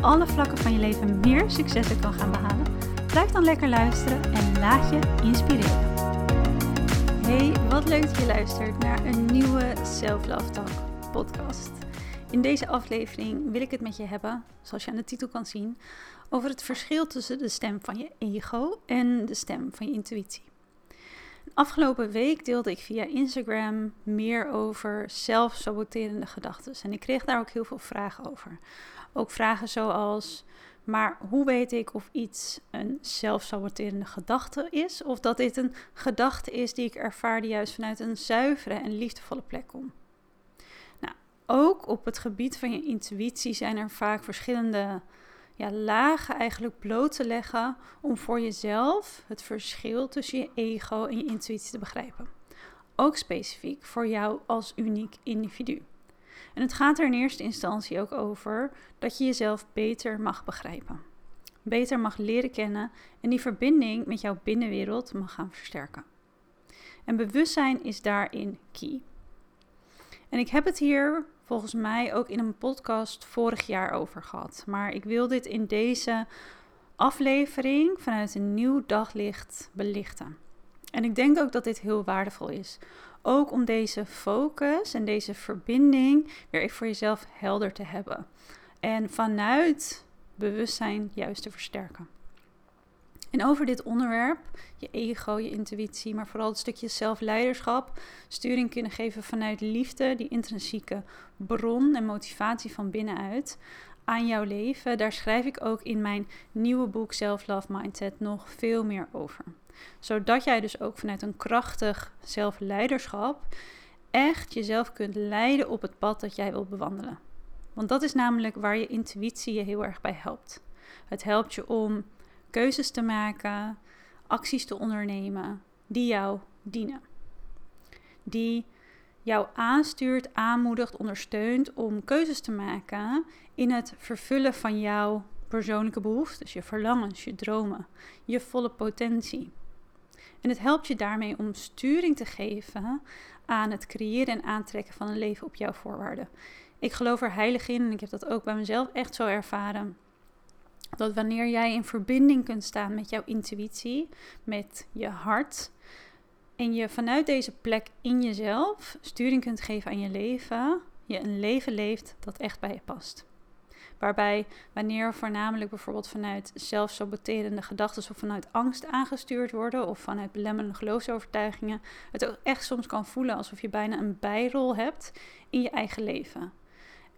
alle vlakken van je leven meer successen kan gaan behalen, blijf dan lekker luisteren en laat je inspireren. Hey, wat leuk dat je luistert naar een nieuwe Self Love Talk podcast. In deze aflevering wil ik het met je hebben, zoals je aan de titel kan zien, over het verschil tussen de stem van je ego en de stem van je intuïtie. Afgelopen week deelde ik via Instagram meer over zelfsaboterende gedachten. En ik kreeg daar ook heel veel vragen over. Ook vragen zoals: maar hoe weet ik of iets een zelfsaboterende gedachte is, of dat dit een gedachte is die ik ervaar die juist vanuit een zuivere en liefdevolle plek komt? Nou, ook op het gebied van je intuïtie zijn er vaak verschillende ja, lagen eigenlijk bloot te leggen om voor jezelf het verschil tussen je ego en je intuïtie te begrijpen. Ook specifiek voor jou als uniek individu. En het gaat er in eerste instantie ook over dat je jezelf beter mag begrijpen. Beter mag leren kennen en die verbinding met jouw binnenwereld mag gaan versterken. En bewustzijn is daarin key. En ik heb het hier volgens mij ook in een podcast vorig jaar over gehad. Maar ik wil dit in deze aflevering vanuit een nieuw daglicht belichten. En ik denk ook dat dit heel waardevol is. Ook om deze focus en deze verbinding weer voor jezelf helder te hebben. En vanuit bewustzijn juist te versterken. En over dit onderwerp, je ego, je intuïtie, maar vooral het stukje zelfleiderschap, sturing kunnen geven vanuit liefde, die intrinsieke bron en motivatie van binnenuit aan jouw leven. Daar schrijf ik ook in mijn nieuwe boek Self Love Mindset nog veel meer over. Zodat jij dus ook vanuit een krachtig zelfleiderschap echt jezelf kunt leiden op het pad dat jij wilt bewandelen. Want dat is namelijk waar je intuïtie je heel erg bij helpt. Het helpt je om keuzes te maken, acties te ondernemen die jou dienen. Die jou aanstuurt, aanmoedigt, ondersteunt om keuzes te maken in het vervullen van jouw persoonlijke behoeftes, je verlangens, je dromen, je volle potentie. En het helpt je daarmee om sturing te geven aan het creëren en aantrekken van een leven op jouw voorwaarden. Ik geloof er heilig in en ik heb dat ook bij mezelf echt zo ervaren dat wanneer jij in verbinding kunt staan met jouw intuïtie, met je hart, en je vanuit deze plek in jezelf sturing kunt geven aan je leven, je een leven leeft dat echt bij je past. Waarbij wanneer voornamelijk bijvoorbeeld vanuit zelfsaboterende gedachten of vanuit angst aangestuurd worden of vanuit belemmerende geloofsovertuigingen, het ook echt soms kan voelen alsof je bijna een bijrol hebt in je eigen leven.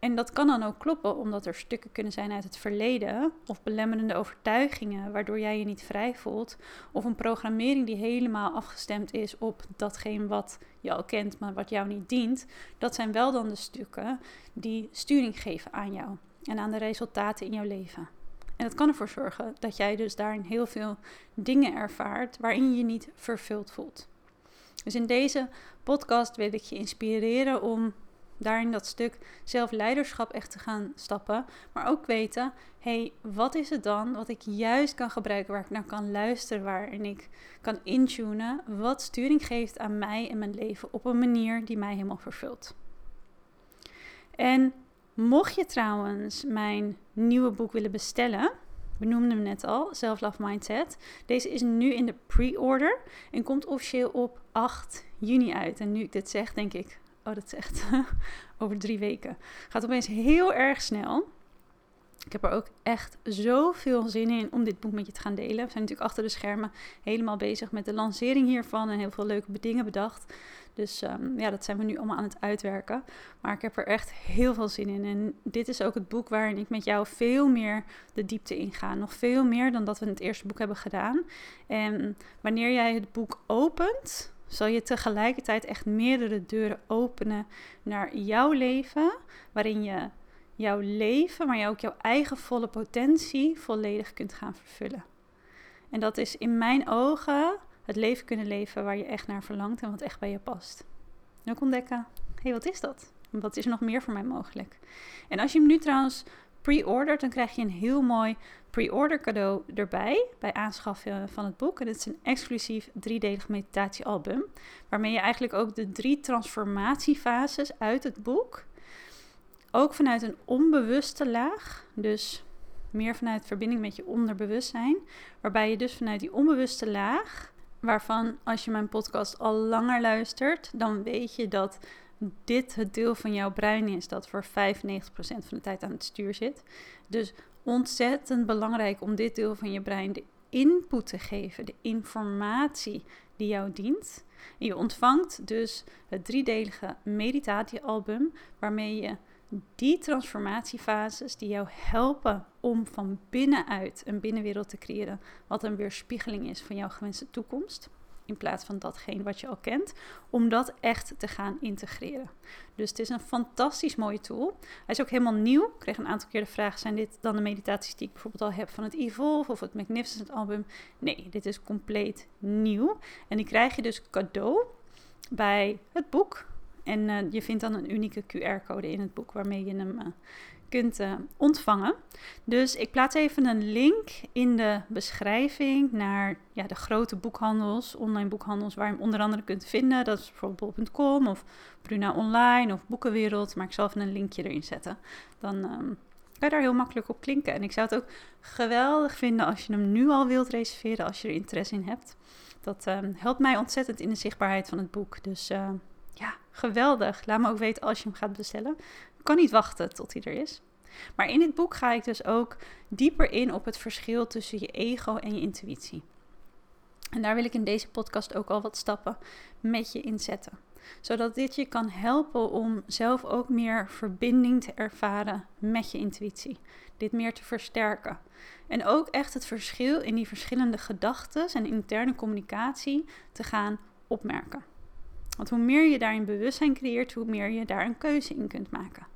En dat kan dan ook kloppen, omdat er stukken kunnen zijn uit het verleden of belemmerende overtuigingen waardoor jij je niet vrij voelt, of een programmering die helemaal afgestemd is op datgene wat je al kent, maar wat jou niet dient. Dat zijn wel dan de stukken die sturing geven aan jou en aan de resultaten in jouw leven. En dat kan ervoor zorgen dat jij dus daarin heel veel dingen ervaart waarin je je niet vervuld voelt. Dus in deze podcast wil ik je inspireren om daarin dat stuk zelfleiderschap echt te gaan stappen. Maar ook weten, hey, wat is het dan wat ik juist kan gebruiken, waar ik naar kan luisteren, waarin ik kan intunen, wat sturing geeft aan mij en mijn leven op een manier die mij helemaal vervult. En mocht je trouwens mijn nieuwe boek willen bestellen, benoemde hem net al, Self Love Mindset. Deze is nu in de pre-order en komt officieel op 8 juni uit. En nu ik dit zeg, denk ik, Oh, dat is echt over drie weken. Gaat opeens heel erg snel. Ik heb er ook echt zoveel zin in om dit boek met je te gaan delen. We zijn natuurlijk achter de schermen helemaal bezig met de lancering hiervan en heel veel leuke dingen bedacht. Dus um, ja, dat zijn we nu allemaal aan het uitwerken. Maar ik heb er echt heel veel zin in. En dit is ook het boek waarin ik met jou veel meer de diepte inga. Nog veel meer dan dat we in het eerste boek hebben gedaan. En wanneer jij het boek opent, zal je tegelijkertijd echt meerdere deuren openen naar jouw leven, waarin je jouw leven, maar ook jouw eigen volle potentie volledig kunt gaan vervullen. En dat is in mijn ogen het leven kunnen leven waar je echt naar verlangt en wat echt bij je past. Ook ontdekken, hé, hey, wat is dat? Wat is nog meer voor mij mogelijk? En als je hem nu trouwens pre-ordert, dan krijg je een heel mooi pre-order cadeau erbij bij aanschaffen van het boek. En het is een exclusief driedelig meditatiealbum, waarmee je eigenlijk ook de drie transformatiefases uit het boek, ook vanuit een onbewuste laag, dus meer vanuit verbinding met je onderbewustzijn, waarbij je dus vanuit die onbewuste laag, waarvan als je mijn podcast al langer luistert, dan weet je dat dit het deel van jouw brein is dat voor 95% van de tijd aan het stuur zit. Dus ontzettend belangrijk om dit deel van je brein de input te geven, de informatie die jou dient. En je ontvangt dus het driedelige meditatiealbum waarmee je die transformatiefases die jou helpen om van binnenuit een binnenwereld te creëren, wat een weerspiegeling is van jouw gewenste toekomst in plaats van datgene wat je al kent, om dat echt te gaan integreren. Dus het is een fantastisch mooie tool. Hij is ook helemaal nieuw. Ik kreeg een aantal keer de vraag: zijn dit dan de meditaties die ik bijvoorbeeld al heb van het Evolve of het Magnificent album? Nee, dit is compleet nieuw. En die krijg je dus cadeau bij het boek. En uh, je vindt dan een unieke QR-code in het boek waarmee je hem uh, kunt uh, ontvangen. Dus ik plaats even een link in de beschrijving naar ja, de grote boekhandels, online boekhandels, waar je hem onder andere kunt vinden. Dat is bijvoorbeeld bol.com of Bruna Online of Boekenwereld. Maar ik zal even een linkje erin zetten. Dan um, kan je daar heel makkelijk op klinken. En ik zou het ook geweldig vinden als je hem nu al wilt reserveren, als je er interesse in hebt. Dat um, helpt mij ontzettend in de zichtbaarheid van het boek. Dus uh, ja, geweldig. Laat me ook weten als je hem gaat bestellen kan niet wachten tot hij er is. Maar in dit boek ga ik dus ook dieper in op het verschil tussen je ego en je intuïtie. En daar wil ik in deze podcast ook al wat stappen met je inzetten. Zodat dit je kan helpen om zelf ook meer verbinding te ervaren met je intuïtie. Dit meer te versterken. En ook echt het verschil in die verschillende gedachten en interne communicatie te gaan opmerken. Want hoe meer je daarin bewustzijn creëert, hoe meer je daar een keuze in kunt maken.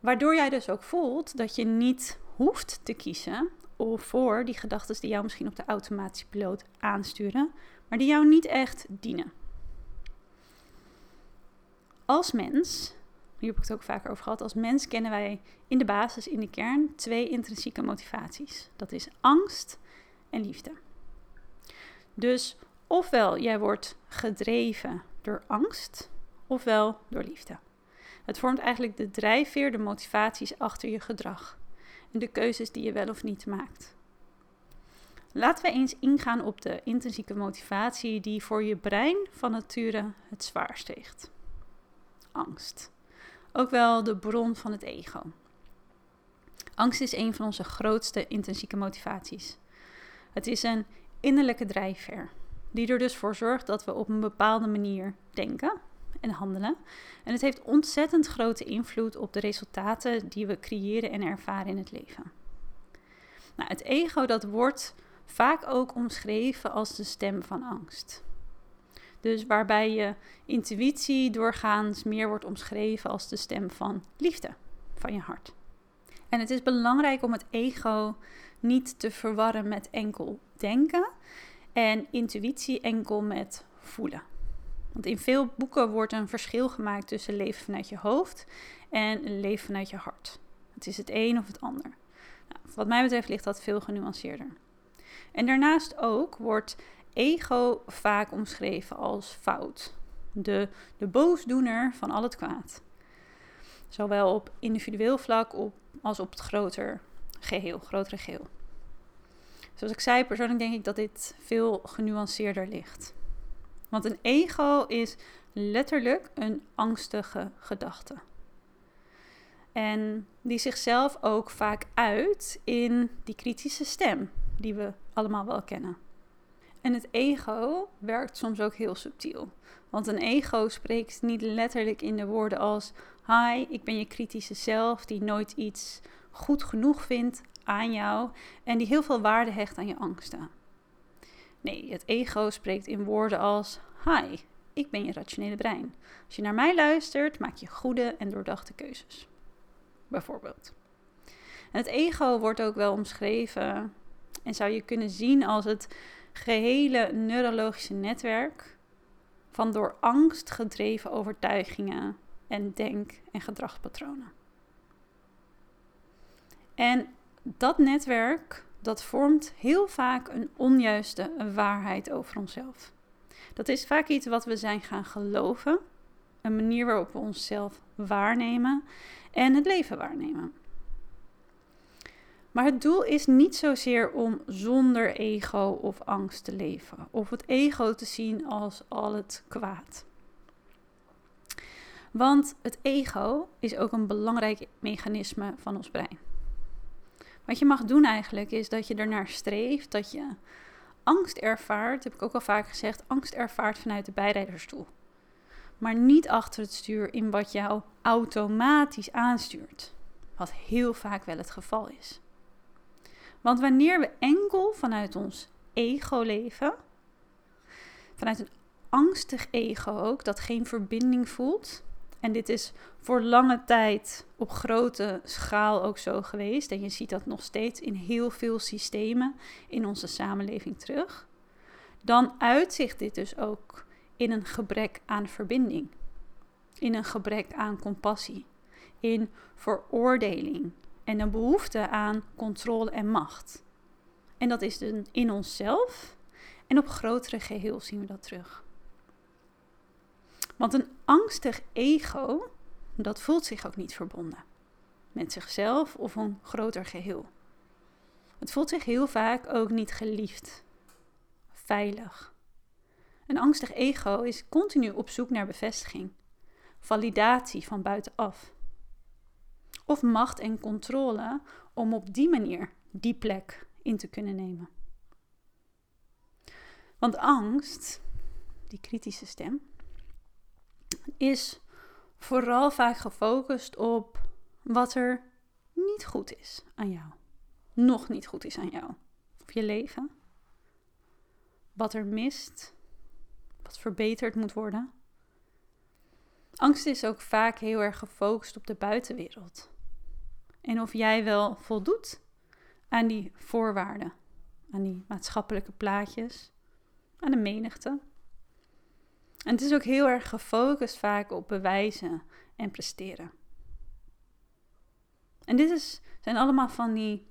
Waardoor jij dus ook voelt dat je niet hoeft te kiezen voor die gedachten die jou misschien op de automatische piloot aansturen, maar die jou niet echt dienen. Als mens, hier heb ik het ook vaker over gehad, als mens kennen wij in de basis, in de kern, twee intrinsieke motivaties. Dat is angst en liefde. Dus ofwel jij wordt gedreven door angst, ofwel door liefde. Het vormt eigenlijk de drijfveer, de motivaties achter je gedrag en de keuzes die je wel of niet maakt. Laten we eens ingaan op de intrinsieke motivatie die voor je brein van nature het zwaarst weegt. Angst. Ook wel de bron van het ego. Angst is een van onze grootste intrinsieke motivaties. Het is een innerlijke drijfveer, die er dus voor zorgt dat we op een bepaalde manier denken, en handelen. En het heeft ontzettend grote invloed op de resultaten die we creëren en ervaren in het leven. Nou, het ego dat wordt vaak ook omschreven als de stem van angst. Dus waarbij je intuïtie doorgaans meer wordt omschreven als de stem van liefde, van je hart. En het is belangrijk om het ego niet te verwarren met enkel denken en intuïtie enkel met voelen. Want in veel boeken wordt een verschil gemaakt tussen leven vanuit je hoofd en leven vanuit je hart. Het is het een of het ander. Nou, wat mij betreft ligt dat veel genuanceerder. En daarnaast ook wordt ego vaak omschreven als fout. De, de boosdoener van al het kwaad. Zowel op individueel vlak op, als op het groter geheel, grotere geheel. Zoals ik zei, persoonlijk denk ik dat dit veel genuanceerder ligt. Want een ego is letterlijk een angstige gedachte. En die zichzelf ook vaak uit in die kritische stem, die we allemaal wel kennen. En het ego werkt soms ook heel subtiel. Want een ego spreekt niet letterlijk in de woorden als: Hi, ik ben je kritische zelf, die nooit iets goed genoeg vindt aan jou en die heel veel waarde hecht aan je angsten. Nee, het ego spreekt in woorden als: Hi, ik ben je rationele brein. Als je naar mij luistert, maak je goede en doordachte keuzes. Bijvoorbeeld. Het ego wordt ook wel omschreven En zou je kunnen zien als het gehele neurologische netwerk van door angst gedreven overtuigingen en denk- en gedragspatronen. En dat netwerk, dat vormt heel vaak een onjuiste waarheid over onszelf. Dat is vaak iets wat we zijn gaan geloven, een manier waarop we onszelf waarnemen en het leven waarnemen. Maar het doel is niet zozeer om zonder ego of angst te leven, of het ego te zien als al het kwaad. Want het ego is ook een belangrijk mechanisme van ons brein. Wat je mag doen eigenlijk is dat je ernaar streeft dat je angst ervaart, heb ik ook al vaak gezegd, angst ervaart vanuit de bijrijdersstoel. Maar niet achter het stuur in wat jou automatisch aanstuurt. Wat heel vaak wel het geval is. Want wanneer we enkel vanuit ons ego leven, vanuit een angstig ego ook, dat geen verbinding voelt. En dit is voor lange tijd op grote schaal ook zo geweest. En je ziet dat nog steeds in heel veel systemen in onze samenleving terug. Dan uitzicht dit dus ook in een gebrek aan verbinding. In een gebrek aan compassie. In veroordeling en een behoefte aan controle en macht. En dat is dus in onszelf en op grotere geheel zien we dat terug. Want een angstig ego, dat voelt zich ook niet verbonden met zichzelf of een groter geheel. Het voelt zich heel vaak ook niet geliefd, veilig. Een angstig ego is continu op zoek naar bevestiging, validatie van buitenaf of macht en controle om op die manier die plek in te kunnen nemen. Want angst, die kritische stem, is vooral vaak gefocust op wat er niet goed is aan jou. Nog niet goed is aan jou. Of je leven. Wat er mist. Wat verbeterd moet worden. Angst is ook vaak heel erg gefocust op de buitenwereld. En of jij wel voldoet aan die voorwaarden, aan die maatschappelijke plaatjes, aan de menigte. En het is ook heel erg gefocust vaak op bewijzen en presteren. En dit is, zijn allemaal van die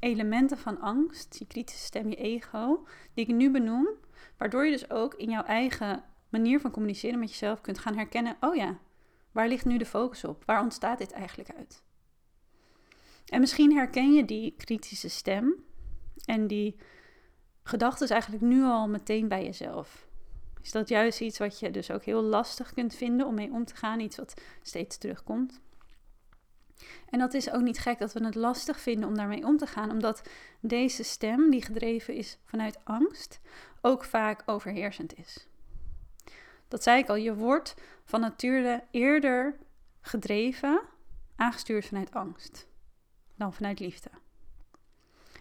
elementen van angst, die kritische stem, je ego, die ik nu benoem, waardoor je dus ook in jouw eigen manier van communiceren met jezelf kunt gaan herkennen, oh ja, waar ligt nu de focus op? Waar ontstaat dit eigenlijk uit? En misschien herken je die kritische stem en die gedachten eigenlijk nu al meteen bij jezelf. Is dat juist iets wat je dus ook heel lastig kunt vinden om mee om te gaan, iets wat steeds terugkomt? En dat is ook niet gek dat we het lastig vinden om daarmee om te gaan, omdat deze stem, die gedreven is vanuit angst, ook vaak overheersend is. Dat zei ik al, je wordt van nature eerder gedreven, aangestuurd vanuit angst dan vanuit liefde.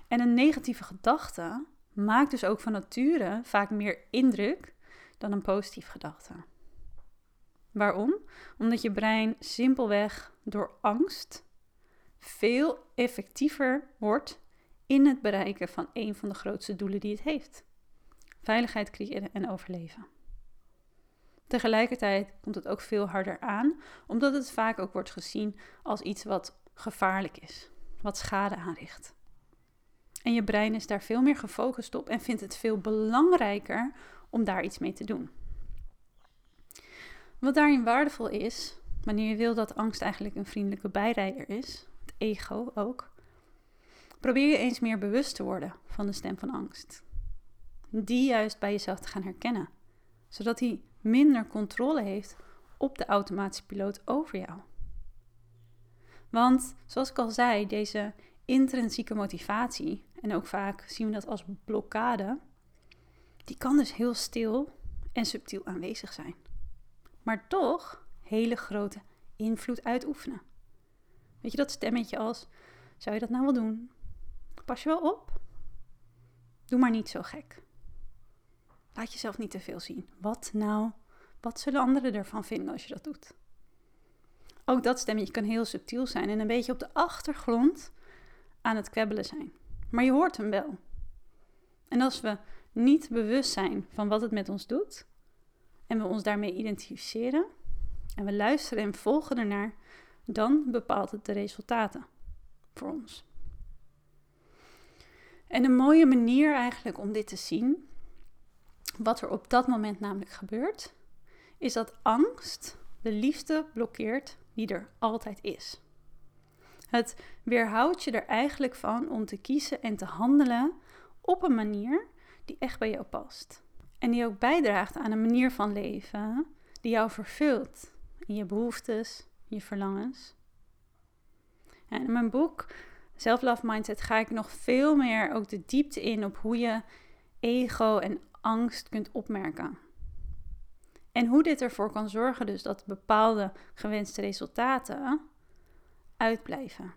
En een negatieve gedachte maakt dus ook van nature vaak meer indruk dan een positieve gedachte. Waarom? Omdat je brein simpelweg door angst veel effectiever wordt in het bereiken van een van de grootste doelen die het heeft: veiligheid creëren en overleven. Tegelijkertijd komt het ook veel harder aan, omdat het vaak ook wordt gezien als iets wat gevaarlijk is wat schade aanricht. En je brein is daar veel meer gefocust op en vindt het veel belangrijker om daar iets mee te doen. Wat daarin waardevol is, wanneer je wil dat angst eigenlijk een vriendelijke bijrijder is, het ego ook, probeer je eens meer bewust te worden van de stem van angst. Die juist bij jezelf te gaan herkennen, zodat hij minder controle heeft op de automatische piloot over jou. Want zoals ik al zei, deze intrinsieke motivatie, en ook vaak zien we dat als blokkade, die kan dus heel stil en subtiel aanwezig zijn. Maar toch hele grote invloed uitoefenen. Weet je dat stemmetje als, zou je dat nou wel doen? Pas je wel op? Doe maar niet zo gek. Laat jezelf niet te veel zien. Wat nou? Wat zullen anderen ervan vinden als je dat doet? Ook dat stemmetje kan heel subtiel zijn en een beetje op de achtergrond aan het kwebbelen zijn. Maar je hoort hem wel. En als we niet bewust zijn van wat het met ons doet en we ons daarmee identificeren en we luisteren en volgen ernaar, dan bepaalt het de resultaten voor ons. En een mooie manier eigenlijk om dit te zien, wat er op dat moment namelijk gebeurt, is dat angst de liefde blokkeert die er altijd is. Het weerhoudt je er eigenlijk van om te kiezen en te handelen op een manier die echt bij jou past. En die ook bijdraagt aan een manier van leven die jou vervult in je behoeftes, je verlangens. En in mijn boek Self-Love Mindset ga ik nog veel meer ook de diepte in op hoe je ego en angst kunt opmerken. En hoe dit ervoor kan zorgen dus dat bepaalde gewenste resultaten uitblijven.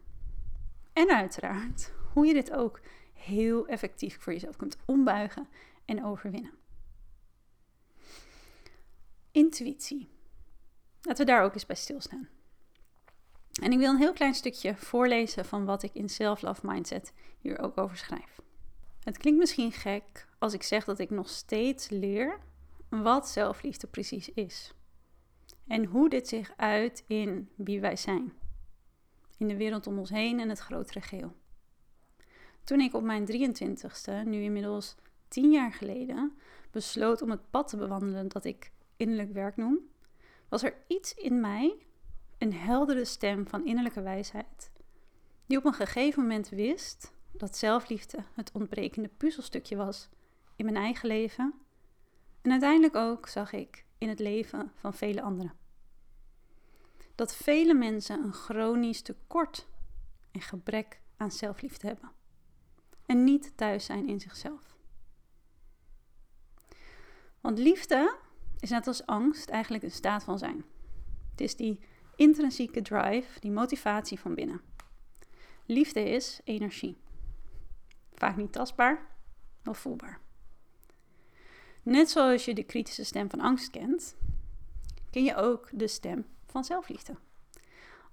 En uiteraard hoe je dit ook heel effectief voor jezelf kunt ombuigen en overwinnen. Intuïtie. Laten we daar ook eens bij stilstaan. En ik wil een heel klein stukje voorlezen van wat ik in Self-Love Mindset hier ook over schrijf. Het klinkt misschien gek als ik zeg dat ik nog steeds leer wat zelfliefde precies is. En hoe dit zich uit in wie wij zijn. In de wereld om ons heen en het grotere geheel. Toen ik op mijn 23ste, nu inmiddels 10 jaar geleden, besloot om het pad te bewandelen dat ik innerlijk werk noem, was er iets in mij, een heldere stem van innerlijke wijsheid, die op een gegeven moment wist dat zelfliefde het ontbrekende puzzelstukje was in mijn eigen leven en uiteindelijk ook zag ik in het leven van vele anderen. Dat vele mensen een chronisch tekort en gebrek aan zelfliefde hebben. En niet thuis zijn in zichzelf. Want liefde is net als angst eigenlijk een staat van zijn. Het is die intrinsieke drive, die motivatie van binnen. Liefde is energie. Vaak niet tastbaar, of voelbaar. Net zoals je de kritische stem van angst kent, ken je ook de stem van zelfliefde.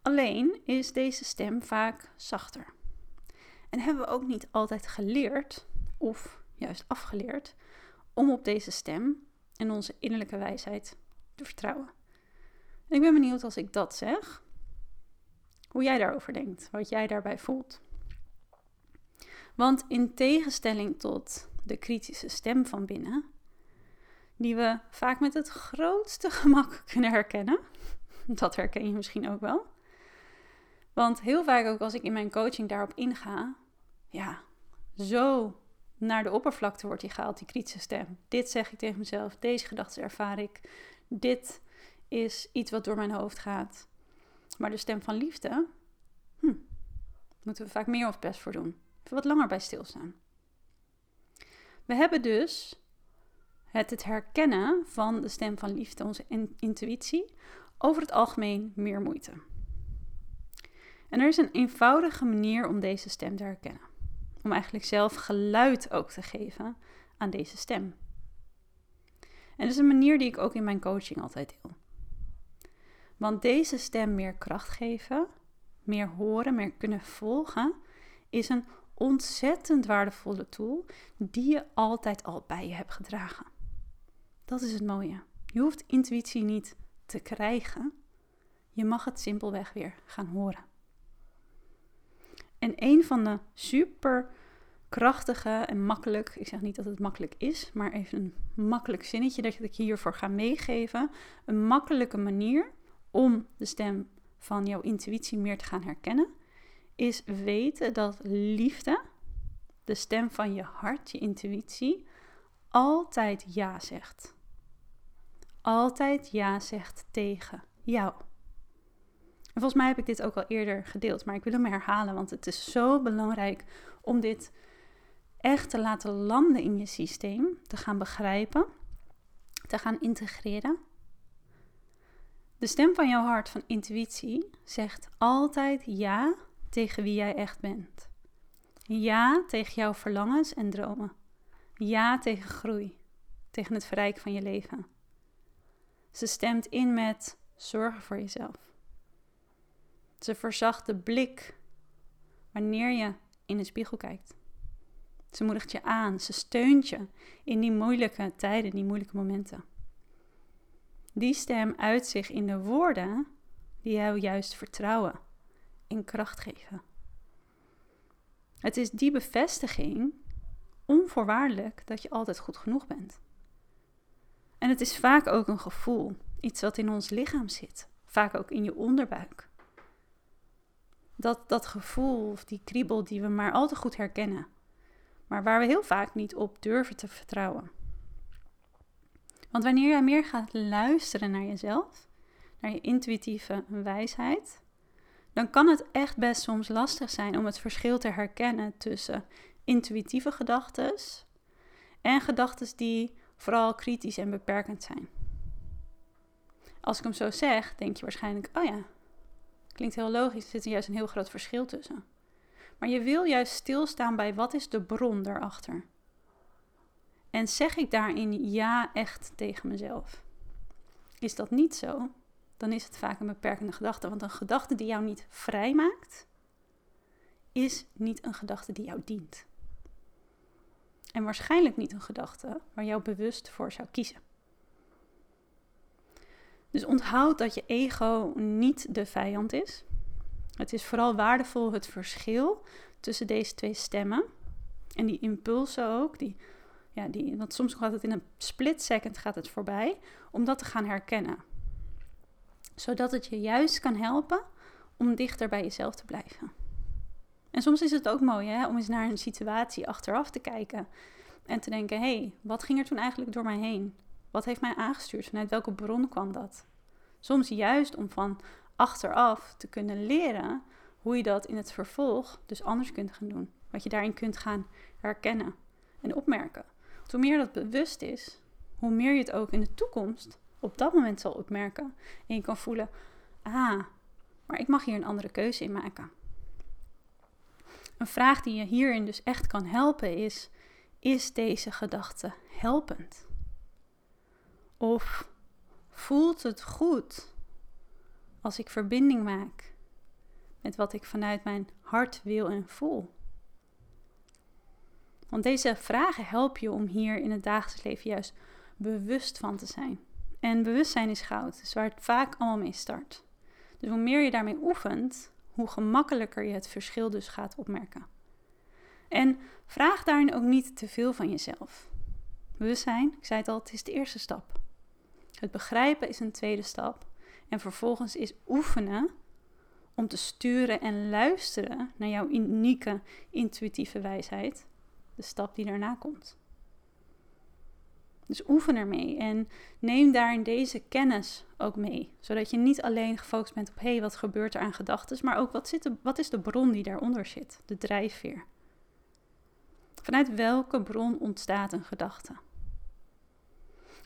Alleen is deze stem vaak zachter. En hebben we ook niet altijd geleerd, of juist afgeleerd, om op deze stem en onze innerlijke wijsheid te vertrouwen. En ik ben benieuwd als ik dat zeg, hoe jij daarover denkt, wat jij daarbij voelt. Want in tegenstelling tot de kritische stem van binnen, die we vaak met het grootste gemak kunnen herkennen. Dat herken je misschien ook wel. Want heel vaak ook als ik in mijn coaching daarop inga, ja, zo naar de oppervlakte wordt die gehaald, die kritische stem. Dit zeg ik tegen mezelf, deze gedachten ervaar ik, dit is iets wat door mijn hoofd gaat. Maar de stem van liefde, hm, moeten we vaak meer of best voor doen. Even wat langer bij stilstaan. We hebben dus het, het herkennen van de stem van liefde, onze intuïtie, over het algemeen meer moeite. En er is een eenvoudige manier om deze stem te herkennen. Om eigenlijk zelf geluid ook te geven aan deze stem. En dat is een manier die ik ook in mijn coaching altijd deel. Want deze stem meer kracht geven, meer horen, meer kunnen volgen, is een ontzettend waardevolle tool die je altijd al bij je hebt gedragen. Dat is het mooie. Je hoeft intuïtie niet te krijgen. Je mag het simpelweg weer gaan horen. En een van de super krachtige en makkelijk, ik zeg niet dat het makkelijk is, maar even een makkelijk zinnetje dat ik hiervoor ga meegeven. Een makkelijke manier om de stem van jouw intuïtie meer te gaan herkennen, is weten dat liefde, de stem van je hart, je intuïtie, altijd ja zegt altijd ja zegt tegen jou. En volgens mij heb ik dit ook al eerder gedeeld, maar ik wil hem herhalen, want het is zo belangrijk om dit echt te laten landen in je systeem, te gaan begrijpen, te gaan integreren. De stem van jouw hart, van intuïtie, zegt altijd ja tegen wie jij echt bent. Ja tegen jouw verlangens en dromen. Ja tegen groei, tegen het verrijken van je leven. Ze stemt in met zorgen voor jezelf. Ze verzacht de blik wanneer je in de spiegel kijkt. Ze moedigt je aan, ze steunt je in die moeilijke tijden, die moeilijke momenten. Die stem uit zich in de woorden die jou juist vertrouwen en kracht geven. Het is die bevestiging onvoorwaardelijk dat je altijd goed genoeg bent. En het is vaak ook een gevoel, iets wat in ons lichaam zit, vaak ook in je onderbuik. Dat, dat gevoel of die kriebel die we maar al te goed herkennen, maar waar we heel vaak niet op durven te vertrouwen. Want wanneer jij meer gaat luisteren naar jezelf, naar je intuïtieve wijsheid, dan kan het echt best soms lastig zijn om het verschil te herkennen tussen intuïtieve gedachten en gedachten die vooral kritisch en beperkend zijn. Als ik hem zo zeg, denk je waarschijnlijk: oh ja, klinkt heel logisch, er zit er juist een heel groot verschil tussen. Maar je wil juist stilstaan bij wat is de bron daarachter. En zeg ik daarin ja echt tegen mezelf? Is dat niet zo, dan is het vaak een beperkende gedachte. Want een gedachte die jou niet vrij maakt, is niet een gedachte die jou dient. En waarschijnlijk niet een gedachte waar jou bewust voor zou kiezen. Dus onthoud dat je ego niet de vijand is. Het is vooral waardevol het verschil tussen deze twee stemmen. En die impulsen ook, die, ja, die, want soms gaat het in een split second gaat het voorbij, om dat te gaan herkennen. Zodat het je juist kan helpen om dichter bij jezelf te blijven. En soms is het ook mooi hè, om eens naar een situatie achteraf te kijken en te denken: hé, hey, wat ging er toen eigenlijk door mij heen? Wat heeft mij aangestuurd? Vanuit welke bron kwam dat? Soms juist om van achteraf te kunnen leren hoe je dat in het vervolg dus anders kunt gaan doen. Wat je daarin kunt gaan herkennen en opmerken. Hoe meer dat bewust is, hoe meer je het ook in de toekomst op dat moment zal opmerken. En je kan voelen: ah, maar ik mag hier een andere keuze in maken. Een vraag die je hierin dus echt kan helpen is: is deze gedachte helpend? Of voelt het goed als ik verbinding maak met wat ik vanuit mijn hart wil en voel? Want deze vragen helpen je om hier in het dagelijks leven juist bewust van te zijn. En bewustzijn is goud, dus waar het vaak allemaal mee start. Dus hoe meer je daarmee oefent, hoe gemakkelijker je het verschil dus gaat opmerken. En vraag daarin ook niet te veel van jezelf. Bewustzijn, ik zei het al, het is de eerste stap. Het begrijpen is een tweede stap. En vervolgens is oefenen om te sturen en luisteren naar jouw unieke intuïtieve wijsheid, de stap die daarna komt. Dus oefen ermee en neem daarin deze kennis ook mee. Zodat je niet alleen gefocust bent op hé, hey, wat gebeurt er aan gedachten, maar ook wat, zit de, wat is de bron die daaronder zit, de drijfveer. Vanuit welke bron ontstaat een gedachte?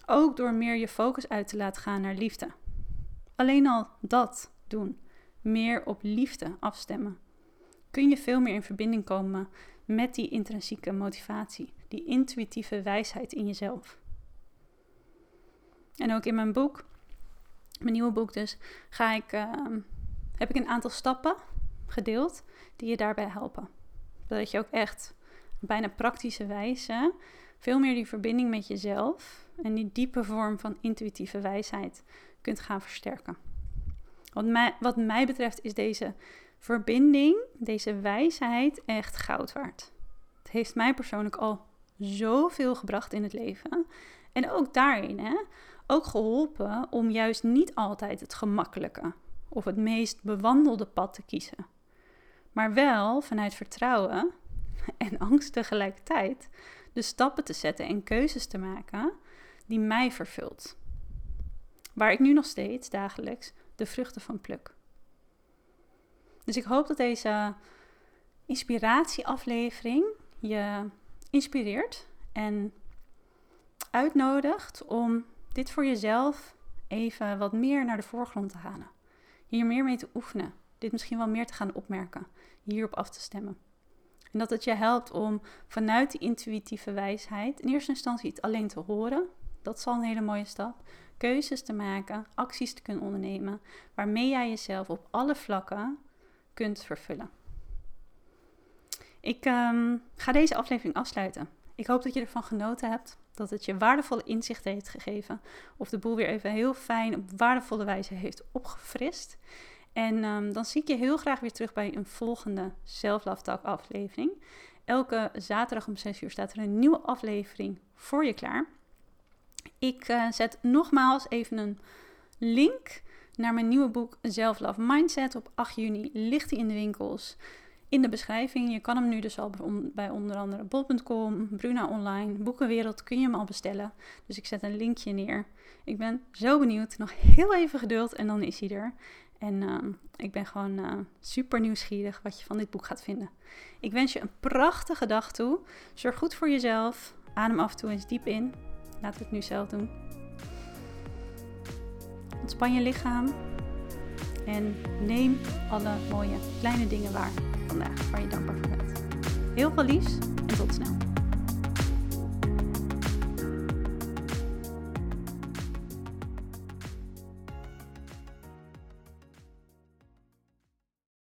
Ook door meer je focus uit te laten gaan naar liefde. Alleen al dat doen, meer op liefde afstemmen, kun je veel meer in verbinding komen met die intrinsieke motivatie, die intuïtieve wijsheid in jezelf. En ook in mijn boek, mijn nieuwe boek dus, ga ik, ehm, heb ik een aantal stappen gedeeld die je daarbij helpen. Zodat je ook echt bijna praktische wijze veel meer die verbinding met jezelf en die diepe vorm van intuïtieve wijsheid kunt gaan versterken. Wat mij, wat mij betreft is deze verbinding, deze wijsheid echt goud waard. Het heeft mij persoonlijk al zoveel gebracht in het leven. En ook daarin, hè, ook geholpen om juist niet altijd het gemakkelijke of het meest bewandelde pad te kiezen. Maar wel vanuit vertrouwen en angst tegelijkertijd de stappen te zetten en keuzes te maken die mij vervult. Waar ik nu nog steeds dagelijks de vruchten van pluk. Dus ik hoop dat deze inspiratieaflevering je inspireert en uitnodigt om dit voor jezelf even wat meer naar de voorgrond te halen. Hier meer mee te oefenen. Dit misschien wel meer te gaan opmerken. Hierop af te stemmen. En dat het je helpt om vanuit die intuïtieve wijsheid in eerste instantie het alleen te horen. Dat is al een hele mooie stap. Keuzes te maken, acties te kunnen ondernemen, waarmee jij jezelf op alle vlakken kunt vervullen. Ik ehm, ga deze aflevering afsluiten. Ik hoop dat je ervan genoten hebt, dat het je waardevolle inzichten heeft gegeven, of de boel weer even heel fijn op waardevolle wijze heeft opgefrist. En ehm, dan zie ik je heel graag weer terug bij een volgende Talk aflevering. Elke zaterdag om 6 uur staat er een nieuwe aflevering voor je klaar. Ik uh, zet nogmaals even een link naar mijn nieuwe boek Self Love Mindset. Op 8 juni ligt hij in de winkels. In de beschrijving. Je kan hem nu dus al bij onder andere bol.com, Bruna Online, Boekenwereld kun je hem al bestellen. Dus ik zet een linkje neer. Ik ben zo benieuwd. Nog heel even geduld en dan is hij er. En uh, ik ben gewoon uh, super nieuwsgierig wat je van dit boek gaat vinden. Ik wens je een prachtige dag toe. Zorg goed voor jezelf. Adem af en toe eens diep in. We het nu zelf doen. Ontspan je lichaam. En neem alle mooie kleine dingen waar vandaag, waar je dankbaar voor bent. Heel veel liefs en tot snel.